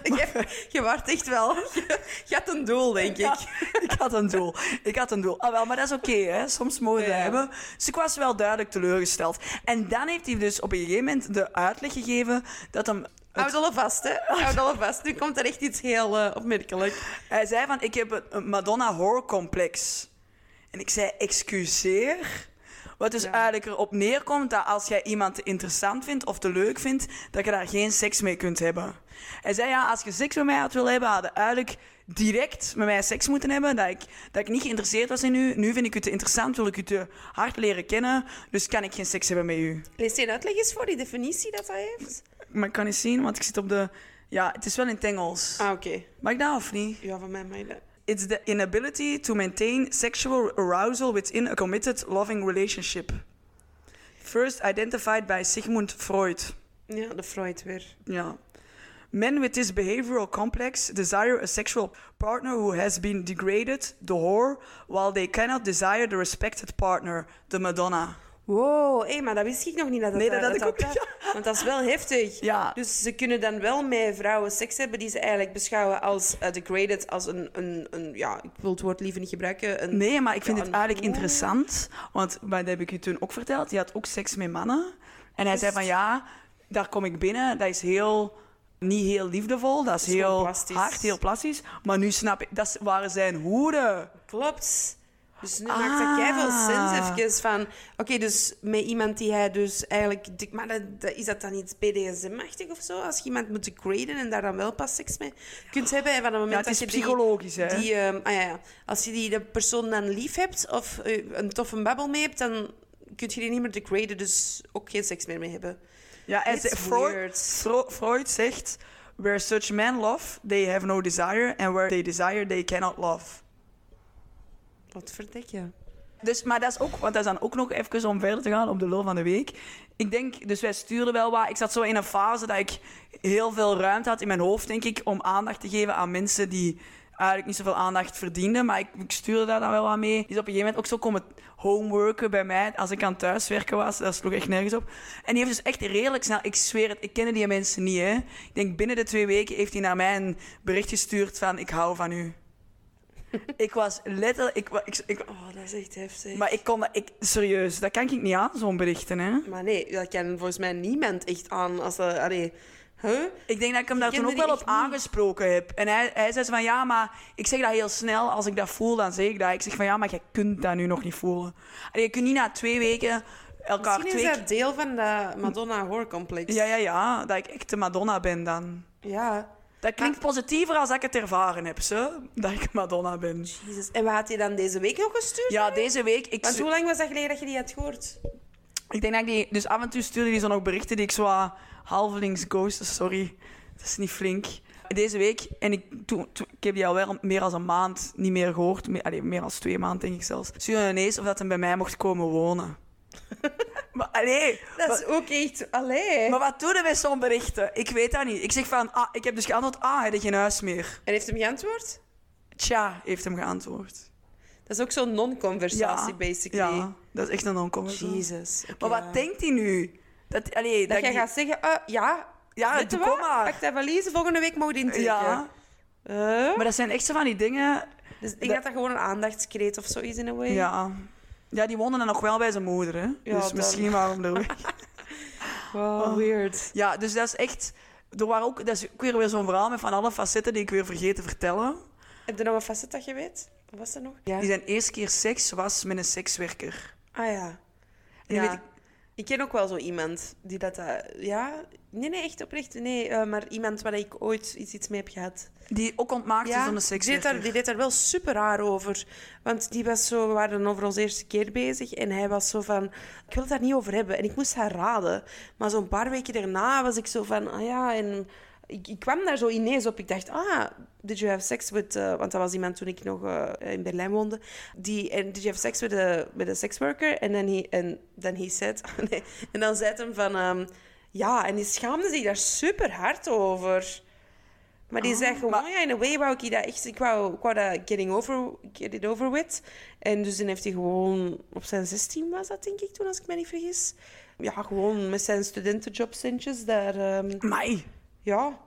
je, je waart echt wel... Je, (laughs) je had een doel, denk ik. ja, (laughs) ik had een doel. Ik had een doel. Ah, wel, maar dat is oké, hè. Soms mogen we Ja. hebben. Dus ik was wel duidelijk teleurgesteld. En dan heeft hij dus op een gegeven moment de uitleg gegeven dat hem... Houd alle vast, hè. Houd alle vast. Nu komt er echt iets heel eh, opmerkelijk. Hij zei van, ik heb een- een Madonna horror complex. En ik zei, excuseer? Wat dus Ja. eigenlijk erop neerkomt dat als jij iemand te interessant vindt of te leuk vindt, dat je daar geen seks mee kunt hebben. Hij zei, ja, als je seks met mij had willen hebben, had je eigenlijk direct met mij seks moeten hebben. Dat ik, dat ik niet geïnteresseerd was in u. Nu vind ik u te interessant, wil ik u te hard leren kennen. Dus kan ik geen seks hebben met u. Lees je een uitleg eens voor, die definitie dat hij heeft? Maar ik kan niet zien, want ik zit op de... Ja, het is wel in het Engels. Ah, oké. Mag ik dat of niet? Ja, van mij mag je dat. It's the inability to maintain sexual arousal within a committed, loving relationship. First identified by Sigmund Freud. Ja, de Freud weer. Yeah. Men with this behavioral complex desire a sexual partner who has been degraded, the whore, while they cannot desire the respected partner, the Madonna. Wow, hé, maar dat wist ik nog niet. Dat Nee, dat had ik ook dat- (laughs) Want dat is wel heftig. Ja. Dus ze kunnen dan wel met vrouwen seks hebben die ze eigenlijk beschouwen als eh, degraded, als een, een, een... Ja, ik wil het woord liever niet gebruiken. Een, Nee, maar ik vind Ja, het eigenlijk interessant. Want maar dat heb ik u toen ook verteld. Die had ook seks met mannen. En hij zei van ja, daar kom ik binnen. Dat is heel, niet heel liefdevol. Dat is, is gewoon heel hard, heel plastisch. Maar nu snap ik, dat waren zijn hoeden. Klopt. Dus nu maakt dat jij veel sens even van... Oké, dus met iemand die hij dus eigenlijk... Maar dat, dat- is dat dan iets BDSM-achtig of zo? Als je iemand moet degraden en daar dan wel pas seks mee kunt hebben. En van het moment Ja, het is dat je die- psychologisch, hè. Die, ehm, ah ja, ja. Als je die de persoon dan lief hebt of eh, een toffe babbel mee hebt, dan kun je die niet meer degraden, dus ook geen seks meer mee hebben. Ja, en Freud, Freud zegt... Where such men love, they have no desire. And where they desire, they cannot love. Wat verdek je? Dus, maar dat is ook, want dat is dan ook nog even om verder te gaan op de lul van de week. Ik denk, dus wij stuurden wel wat. Ik zat zo in een fase dat ik heel veel ruimte had in mijn hoofd, denk ik, om aandacht te geven aan mensen die eigenlijk niet zoveel aandacht verdiende. Maar ik, stuurde daar dan wel aan mee. Is op een gegeven moment ook zo komen homeworken bij mij als ik aan thuiswerken was. Dat sloeg echt nergens op. En die heeft dus echt redelijk snel... Ik zweer het, ik kende die mensen niet, hè. Ik denk binnen de twee weken heeft hij naar mij een bericht gestuurd van... Ik hou van u. (laughs) ik was letterlijk... Ik, ik, ik, Oh, dat is echt heftig. maar ik kon dat... Ik, serieus, dat kan ik niet aan, zo'n berichten, hè. Maar nee, dat kan volgens mij niemand echt aan als. Allee, huh? Ik denk dat ik hem daar toen ook wel op niet. aangesproken heb. En hij, hij zei zo van, ja, maar ik zeg dat heel snel. Als ik dat voel, dan zeg ik dat. Ik zeg van, ja, maar jij kunt dat nu nog niet voelen. Allee, je kunt niet na twee weken elkaar Misschien twee is dat deel van dat Madonna-hoorcomplex. Ja, ja, ja. Dat ik echt de Madonna ben dan. Ja. Dat klinkt positiever als ik het ervaren heb, zo. Dat ik Madonna ben. Jezus. En wat had hij dan deze week nog gestuurd? Ja, deze week... Ik, Want hoe lang was dat geleden dat je die had gehoord? ik denk dat ik die... Dus af en toe stuurde die zo nog berichten die ik zo wat halvelings ghost. Sorry, dat is niet flink. Deze week, en ik, toen, toen- ik heb die al wel meer dan een maand niet meer gehoord. Meer, meer dan twee maanden, denk ik zelfs. Stuurde ineens of dat hij bij mij mocht komen wonen. (laughs) maar, allee, Dat is wat, ook echt... Allee. maar wat doen we met zo'n berichten? Ik weet dat niet. Ik zeg van, ah, ik heb dus geantwoord, ah, hij heeft geen huis meer. En heeft hem geantwoord? Tja, heeft hem geantwoord. Dat is ook zo'n non-conversatie, basically. Ja, dat is echt een non-conversatie. Jezus. Maar ja. wat denkt hij nu? Dat, allee, Dat jij die- gaat zeggen, ah, ja, Ja, doe, kom maar. Pak dat valise, volgende week mogen intekenen. Ja, Eh? maar dat zijn echt zo van die dingen... Dus ik dat- denk dat dat gewoon een aandachtskreet of zo is in a way. Ja. Ja, die woonde dan nog wel bij zijn moeder, hè. Ja, dus dan. misschien waarom er (laughs) weg. Wow, Oh. weird. Ja, dus dat is echt... Er waren ook, dat is weer, weer zo'n verhaal met van alle facetten die ik weer vergeet te vertellen. Heb je nog een facet dat je weet? Wat was er nog? Ja. Die zijn eerste keer seks was met een sekswerker. Ah ja. En ja. weet ik- ik... ken ook wel zo iemand die dat... eh, ja? Nee, nee, echt oprecht. Nee, eh, maar iemand waar ik ooit iets, iets mee heb gehad. Die ook ontmaakt is dan een die deed, sekswerker. daar, die deed daar wel super raar over. Want die was zo, we waren over onze eerste keer bezig. En hij was zo van, ik wil het daar niet over hebben. En ik moest haar raden. Maar zo'n paar weken daarna was ik zo van, ah ja, en... Ik, ik kwam daar zo ineens op. Ik dacht, ah, did you have sex with... eh, want dat was iemand toen ik nog eh, in Berlijn woonde. Die, en did you have sex with a, with a sex worker? En dan he, en then he said... (laughs) nee, en dan zei hij hem van... ehm, ja, en die schaamde zich daar super hard over. Maar die Oh, zei gewoon, maar- ja, in a way wou ik dat echt... Ik wou, ik wou dat getting over, get it over with. En dus dan heeft hij gewoon... Op zijn 16 was dat, denk ik, toen, als ik me niet vergis. Ja, gewoon met zijn studentenjobcentjes daar... ehm, Mai. Ja.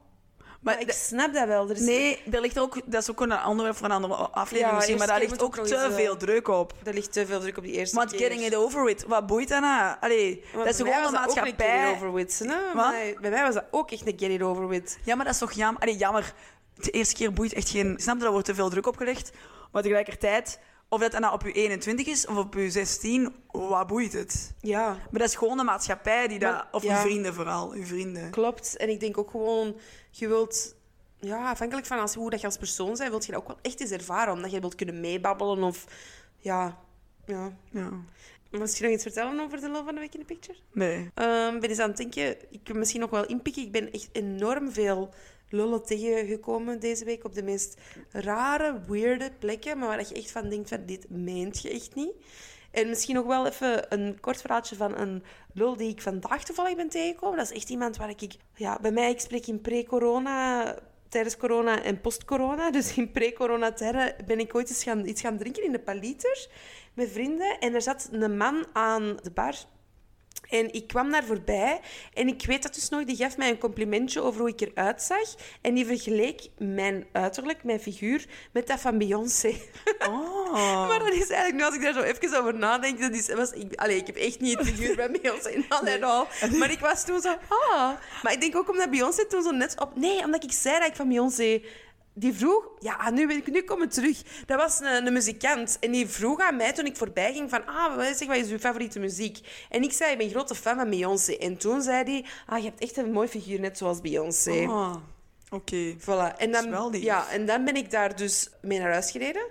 Maar, Maar ik snap dat wel. Er is Nee, er ligt ook, dat is ook een onderwerp voor een andere aflevering Ja, misschien, maar daar ligt ook te eens, veel eh, druk op. Er ligt te veel druk op die eerste Want keer. getting it over with, wat boeit dat nou? Allee, Maar dat is gewoon dat ook een maatschappij. over with. Wat? Bij, mij was dat ook echt een get it over with. Ja, maar dat is toch jammer? Allee, jammer. De eerste keer boeit echt geen... Snap je, daar wordt te veel druk opgelegd. Maar tegelijkertijd, of dat nou op je 21 is of op je 16, wat boeit het? Ja. Maar dat is gewoon de maatschappij die dat... Of ja. je vrienden vooral, je vrienden. Klopt. En ik denk ook gewoon, je wilt... Ja, afhankelijk van als, hoe dat je als persoon bent, wilt je dat ook wel echt eens ervaren. Omdat je wilt kunnen meebabbelen of... Ja. Ja. Ja. Je nog iets vertellen over de lul van de week in de picture? Nee. Ehm, ben eens aan het denken, ik kan misschien nog wel inpikken. Ik ben echt enorm veel lullen tegengekomen deze week op de meest rare, weirde plekken. Maar waar je echt van denkt, van, dit meent je echt niet. En misschien nog wel even een kort verhaaltje van een lul die ik vandaag toevallig ben tegengekomen. Dat is echt iemand waar ik... Ja, bij mij, ik spreek in pre-corona, tijdens corona en post-corona. Dus in pre-corona-tijden ben ik ooit eens gaan, iets gaan drinken in de paliter met vrienden. En er zat een man aan de bar en ik kwam daar voorbij en ik weet dat dus nog, die gaf mij een complimentje over hoe ik eruit zag. En die vergeleek mijn uiterlijk, mijn figuur, met dat van Beyoncé. Oh. (laughs) Maar dat is eigenlijk, nu als ik daar zo even over nadenk, dat is, was, ik, allee, ik heb echt niet het figuur bij Beyoncé, not at all. Maar ik was toen zo, ah. Maar ik denk ook omdat Beyoncé toen zo net op... Nee, omdat ik zei dat ik van Beyoncé... Die vroeg... Ja, nu, weet ik, nu kom ik terug. Dat was een, een muzikant. En die vroeg aan mij toen ik voorbij ging van... Ah, wat, zeg, wat is uw favoriete muziek? En ik zei, ik ben grote fan van Beyoncé. En toen zei hij... Ah, je hebt echt een mooi figuur, net zoals Beyoncé. Oh. Oké. Voilà. En dan, ja, en dan ben ik daar dus mee naar huis gereden.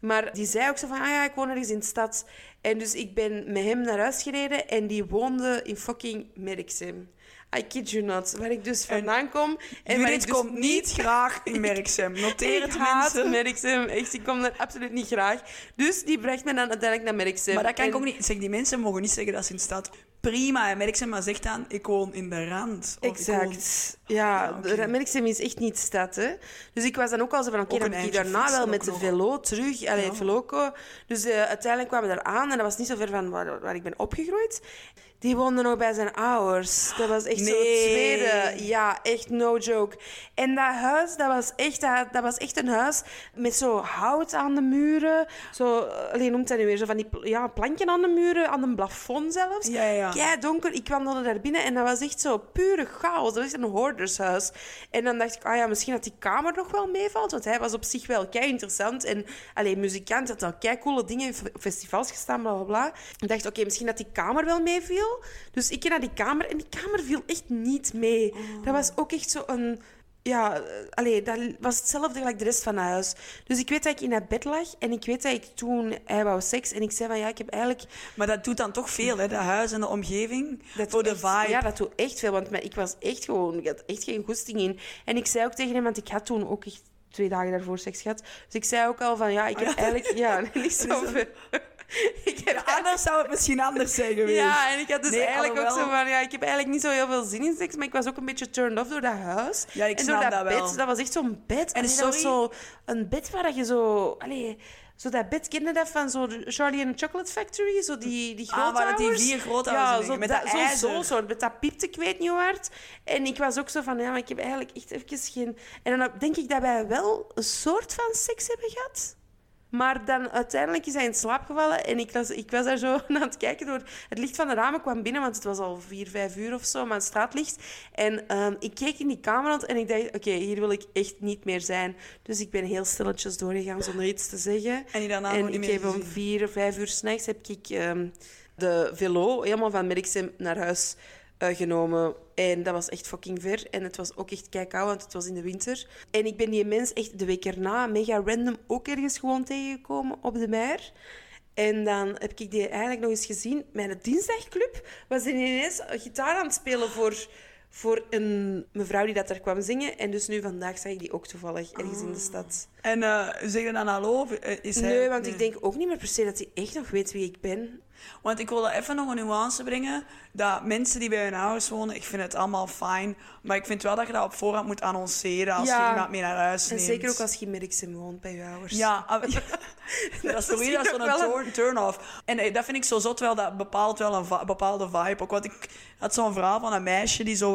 Maar die zei ook zo van, ah ja, ik woon ergens in de stad. En dus ik ben met hem naar huis gereden en die woonde in fucking Merksem. I kid you not. Waar ik dus vandaan kom. En ik Judith dus komt niet graag in Merksem. (laughs) Noteer het, haat mensen. Merksem. Echt, ik kom daar absoluut niet graag. Dus die bracht me dan uiteindelijk naar Merksem. Maar dat kan ik ook niet... Zeg, die mensen mogen niet zeggen dat ze in stad prima. En Melixem maar zegt dan, ik woon in de rand. Of ik woon- Exact. Ja, Ja, de Merksem is echt niet stad, hè. Dus ik was dan ook al zo van, oké, dan moet ik daarna wel met de velo terug. Allee, Ja. veloco. Dus eh, uiteindelijk kwamen we daar aan en dat was niet zo ver van waar, waar ik ben opgegroeid. Die woonde nog bij zijn ouders. Dat was echt Nee. tweede. Ja, echt no joke. En dat huis, dat was echt, dat, dat was echt een huis met zo hout aan de muren. Zo, eh, alleen noemt dat nu weer, zo van die ja, plankje aan de muren, aan een plafond zelfs. Ja, ja. Kei donker. Ik wandelde daar binnen en dat was echt zo pure chaos. Dat was echt een hoordershuis. En dan dacht ik, ah ja, misschien dat die kamer nog wel meevalt. Want hij was op zich wel kei interessant. En alleen muzikant had al kei coole dingen in fe- festivals gestaan, bla bla bla. Ik dacht, oké, misschien dat die kamer wel meeviel. Dus ik ging naar die kamer en die kamer viel echt niet mee. Dat was ook echt zo een. Ja, eh, allee, dat was hetzelfde gelijk de rest van het huis. Dus ik weet dat ik in dat bed lag en ik weet dat ik toen... Hij wou seks en ik zei van ja, ik heb eigenlijk Maar dat doet dan toch veel, hè? De huis en de omgeving. Dat voor de echt- vibe. Ja, dat doet echt veel. Want ik was echt gewoon... Ik had echt geen goesting in. En ik zei ook tegen hem, want ik had toen ook echt twee dagen daarvoor seks gehad. Dus ik zei ook al van, ja, ik heb eigenlijk... Ja, (laughs) zo (laughs) veel. (laughs) ik heb Anders zou het misschien anders zijn (laughs) geweest. ja, en ik had dus Nee, eigenlijk ook zo van... Ja, ik heb eigenlijk niet zo heel veel zin in seks, maar ik was ook een beetje turned off door dat huis. Ja, ik en snap door dat bed. wel. Dat was echt zo'n bed. En En dat was sorry? zo een bed waar je zo... Allee, zo dat bed, kende dat van zo Charlie and the Chocolate Factory? Zo die, die Ah, waar dat die vier grootouders Ja, zo met dat, dat zo, ijzer. zo soort. Met dat piepte, ik weet niet hard. En ik was ook zo van, ja, maar ik heb eigenlijk echt even geen... En dan denk ik dat wij wel een soort van seks hebben gehad. Maar dan uiteindelijk is hij in slaap gevallen en ik was, ik was daar zo (laughs) aan het kijken door... Het licht van de ramen kwam binnen, want het was al vier, vijf uur of zo, maar het straatlicht. En ehm, ik keek in die kamer rond en ik dacht, oké, hier wil ik echt niet meer zijn. Dus ik ben heel stilletjes doorgegaan zonder iets te zeggen. En daarna En ik heb om vier, vijf uur s'nachts heb ik ehm, de velo helemaal van Merksem naar huis eh, genomen. En dat was echt fucking ver. En het was ook echt keikoud, want het was in de winter. En ik ben die mens echt de week erna mega random ook ergens gewoon tegengekomen op de Meer. En dan heb ik die eigenlijk nog eens gezien. Mijn dinsdagclub was er ineens een gitaar aan het spelen voor, voor een mevrouw die dat daar kwam zingen. En dus nu vandaag zag ik die ook toevallig ergens in de stad. En eh, zeg je dan hallo? Eh, Is hij... Nee, want ik denk ook niet meer per se dat hij echt nog weet wie ik ben. Want ik wilde even nog een nuance brengen. Dat mensen die bij hun ouders wonen, ik vind het allemaal fijn. Maar ik vind wel dat je dat op voorhand moet annonceren als Ja. je iemand mee naar huis En neemt. zeker ook als je Merksem woont bij je ouders. Ja, ah, (laughs) dat is toch zo'n wel turn- turn-off. En eh, dat vind ik zo zot wel, dat bepaalt wel een bepaalde vibe. Ook, want ik had zo'n verhaal van een meisje die zo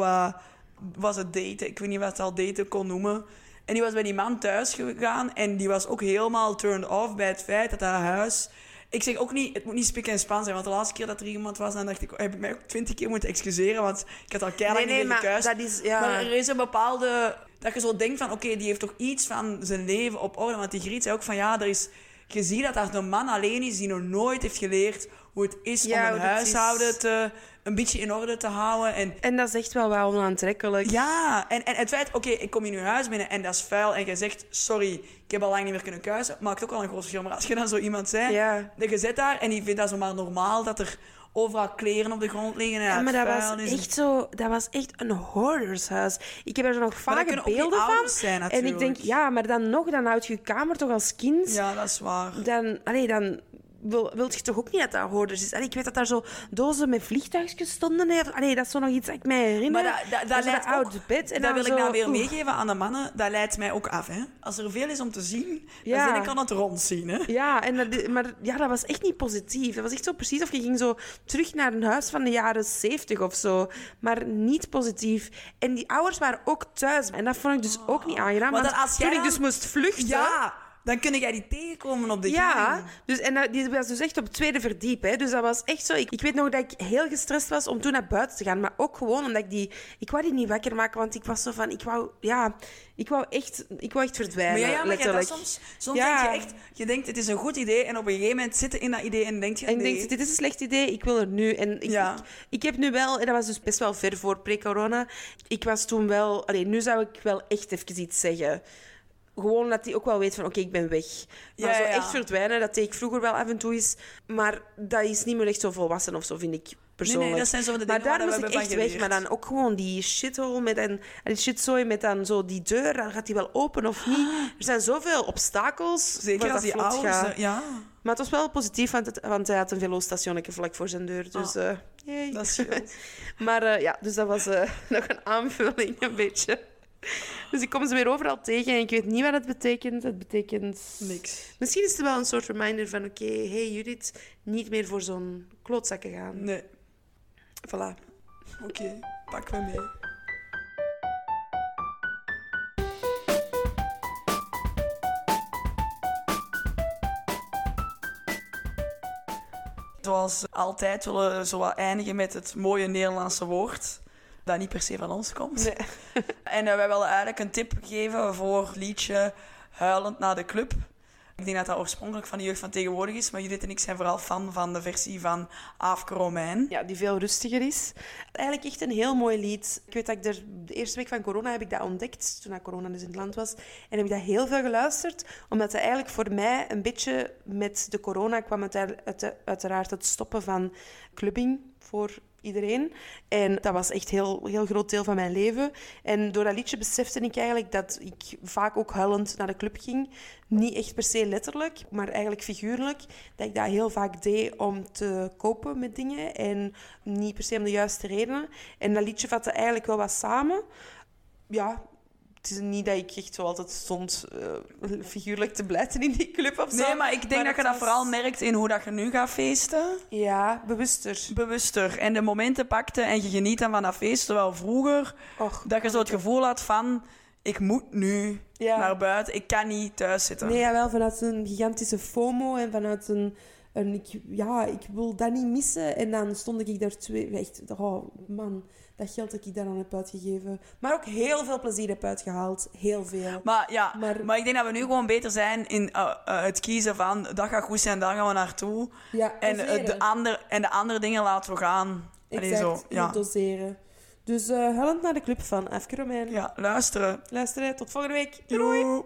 was het daten. Ik weet niet wat het al daten kon noemen. En die was bij die man thuis gegaan en die was ook helemaal turned off bij het feit dat haar huis... Ik zeg ook niet, het moet niet spik en span zijn, want de laatste keer dat er iemand was, dan dacht ik, heb ik mij ook twintig keer moeten excuseren, want ik had al keihard Nee, nee, maar gekuist. dat is... Ja. Maar er is een bepaalde... Dat je zo denkt van, oké, die heeft toch iets van zijn leven op orde. Want die Griet zei ook van, ja, er is... Je ziet dat daar een man alleen is die nog nooit heeft geleerd hoe het is Ja, om een huishouden is. te, een beetje in orde te houden. En En dat is echt wel wel onaantrekkelijk. ja, en, en het feit, oké, ik kom in uw huis binnen en dat is vuil. En je zegt, sorry, ik heb al lang niet meer kunnen kuisen. Maakt ook al een groot verschil. Maar als je dan zo iemand zei, Ja. dat je zit daar en die vindt dat zomaar normaal dat er overal kleren op de grond liggen. En Ja, maar dat was is. echt zo... Dat was echt een hoordershuis. Ik heb er nog vage die beelden van. zijn, en ik denk, ja, maar dan nog, dan houd je je kamer toch als kind... Ja, dat is waar. Dan, allee, dan wil, wilt je toch ook niet dat dat hoorders is. Allee, ik weet dat daar zo dozen met vliegtuigjes stonden. Allee, dat is zo nog iets dat ik mij herinner. Maar dat, dat, dat leidt oud ook- bed. En dat wil ik nou weer meegeven aan de mannen. Dat leidt mij ook af. Hè? Als er veel is om te zien, Ja. dan aan het rondzien. Hè? Ja, en dat, maar ja, dat was echt niet positief. Dat was echt zo precies of je ging zo terug naar een huis van de jaren zeventig of zo. Maar niet positief. En die ouders waren ook thuis. En dat vond ik dus ook niet aangenaam. Maar Want als toen ik dus moest vluchten... Ja, dan kun jij die tegenkomen op de Ja, gang. dus, en dat, die was dus echt op het tweede verdiep. Hè. Dus dat was echt zo. Ik, ik weet nog dat ik heel gestrest was om toen naar buiten te gaan. Maar ook gewoon omdat ik die... Ik wou die niet wakker maken, want ik was zo van... Ik wou, ja, ik wou echt, ik wou echt verdwijnen, Maar ja, ja, maar dat soms, soms Ja. denk je echt, je denkt het is een goed idee en op een gegeven moment zit je in dat idee en denk je En ik nee. denk, dit is een slecht idee, ik wil er nu. En ik, Ja. ik, ik heb nu wel, en dat was dus best wel ver voor pre-corona, ik was toen wel... Allee, nu zou ik wel echt even iets zeggen. Gewoon dat hij ook wel weet van, oké, ik ben weg. Maar Ja, zo echt verdwijnen, dat deed ik vroeger wel af en toe eens. Maar dat is niet meer echt zo volwassen of zo, vind ik. persoonlijk. dat zijn zo de maar daar moest ik echt weg. Maar dan ook gewoon die shithole met een, die shitzooi met dan zo die deur. Dan gaat die wel open of niet. Er zijn zoveel obstakels. Zeker als die ouders... gaat. er- Ja, Maar het was wel positief, want, het, want hij had een velostationnetje vlak voor zijn deur. Dus. Ah. dat scheelt. (laughs) Maar eh, ja, dus dat was eh, (laughs) nog een aanvulling, een beetje. (laughs) Dus ik kom ze weer overal tegen en ik weet niet wat het betekent. Het betekent... Niks. Misschien is het wel een soort reminder van... Oké, hey Judith, niet meer voor zo'n klootzakken gaan. Nee. Voilà. Oké, pak me mee. Zoals altijd willen we zo wat eindigen met het mooie Nederlandse woord. Dat niet per se van ons komt. Nee. (laughs) En eh, wij willen eigenlijk een tip geven voor liedje Huilend naar de Club. Ik denk dat dat oorspronkelijk van de jeugd van tegenwoordig is, maar Judith en ik zijn vooral fan van de versie van Aafke Romein. Ja, die veel rustiger is. Eigenlijk echt een heel mooi lied. Ik weet dat ik er de eerste week van corona heb ik dat ontdekt, toen corona dus in het land was. En heb ik dat heel veel geluisterd, omdat het eigenlijk voor mij een beetje met de corona kwam het uit- uit- uiteraard het stoppen van clubbing voor iedereen. En dat was echt een heel, heel groot deel van mijn leven. En door dat liedje besefte ik eigenlijk dat ik vaak ook huilend naar de club ging. Niet echt per se letterlijk, maar eigenlijk figuurlijk. Dat ik dat heel vaak deed om te kopen met dingen en niet per se om de juiste redenen. En dat liedje vatte eigenlijk wel wat samen. Ja, het is niet dat ik echt zo altijd stond eh, figuurlijk te blijten in die club of zo. Nee, maar ik denk dat je dat vooral merkt in hoe dat je nu gaat feesten. Ja, bewuster. Bewuster. En de momenten pakte en je geniet dan van dat feest. Terwijl vroeger Och, dat je zo het gevoel had van... Ik moet nu Ja. naar buiten. Ik kan niet thuis zitten. Nee, jawel, vanuit een gigantische FOMO en vanuit een... een ik, ja, ik wil dat niet missen. En dan stond ik daar twee... Echt, oh man, dat geld dat ik daar aan heb uitgegeven. Maar ook heel veel plezier heb uitgehaald. Heel veel. Maar ja, maar, Maar- ik denk dat we nu gewoon beter zijn in eh, eh, het kiezen van... Dat gaat goed zijn, daar gaan we naartoe. Ja, En, eh, de, ander, en de andere dingen laten we gaan. Allee, Exact, zo, ja. doseren. Dus huilend naar de club van Afke Romein. ja, luisteren. Luisteren, tot volgende week. Doei! Doei.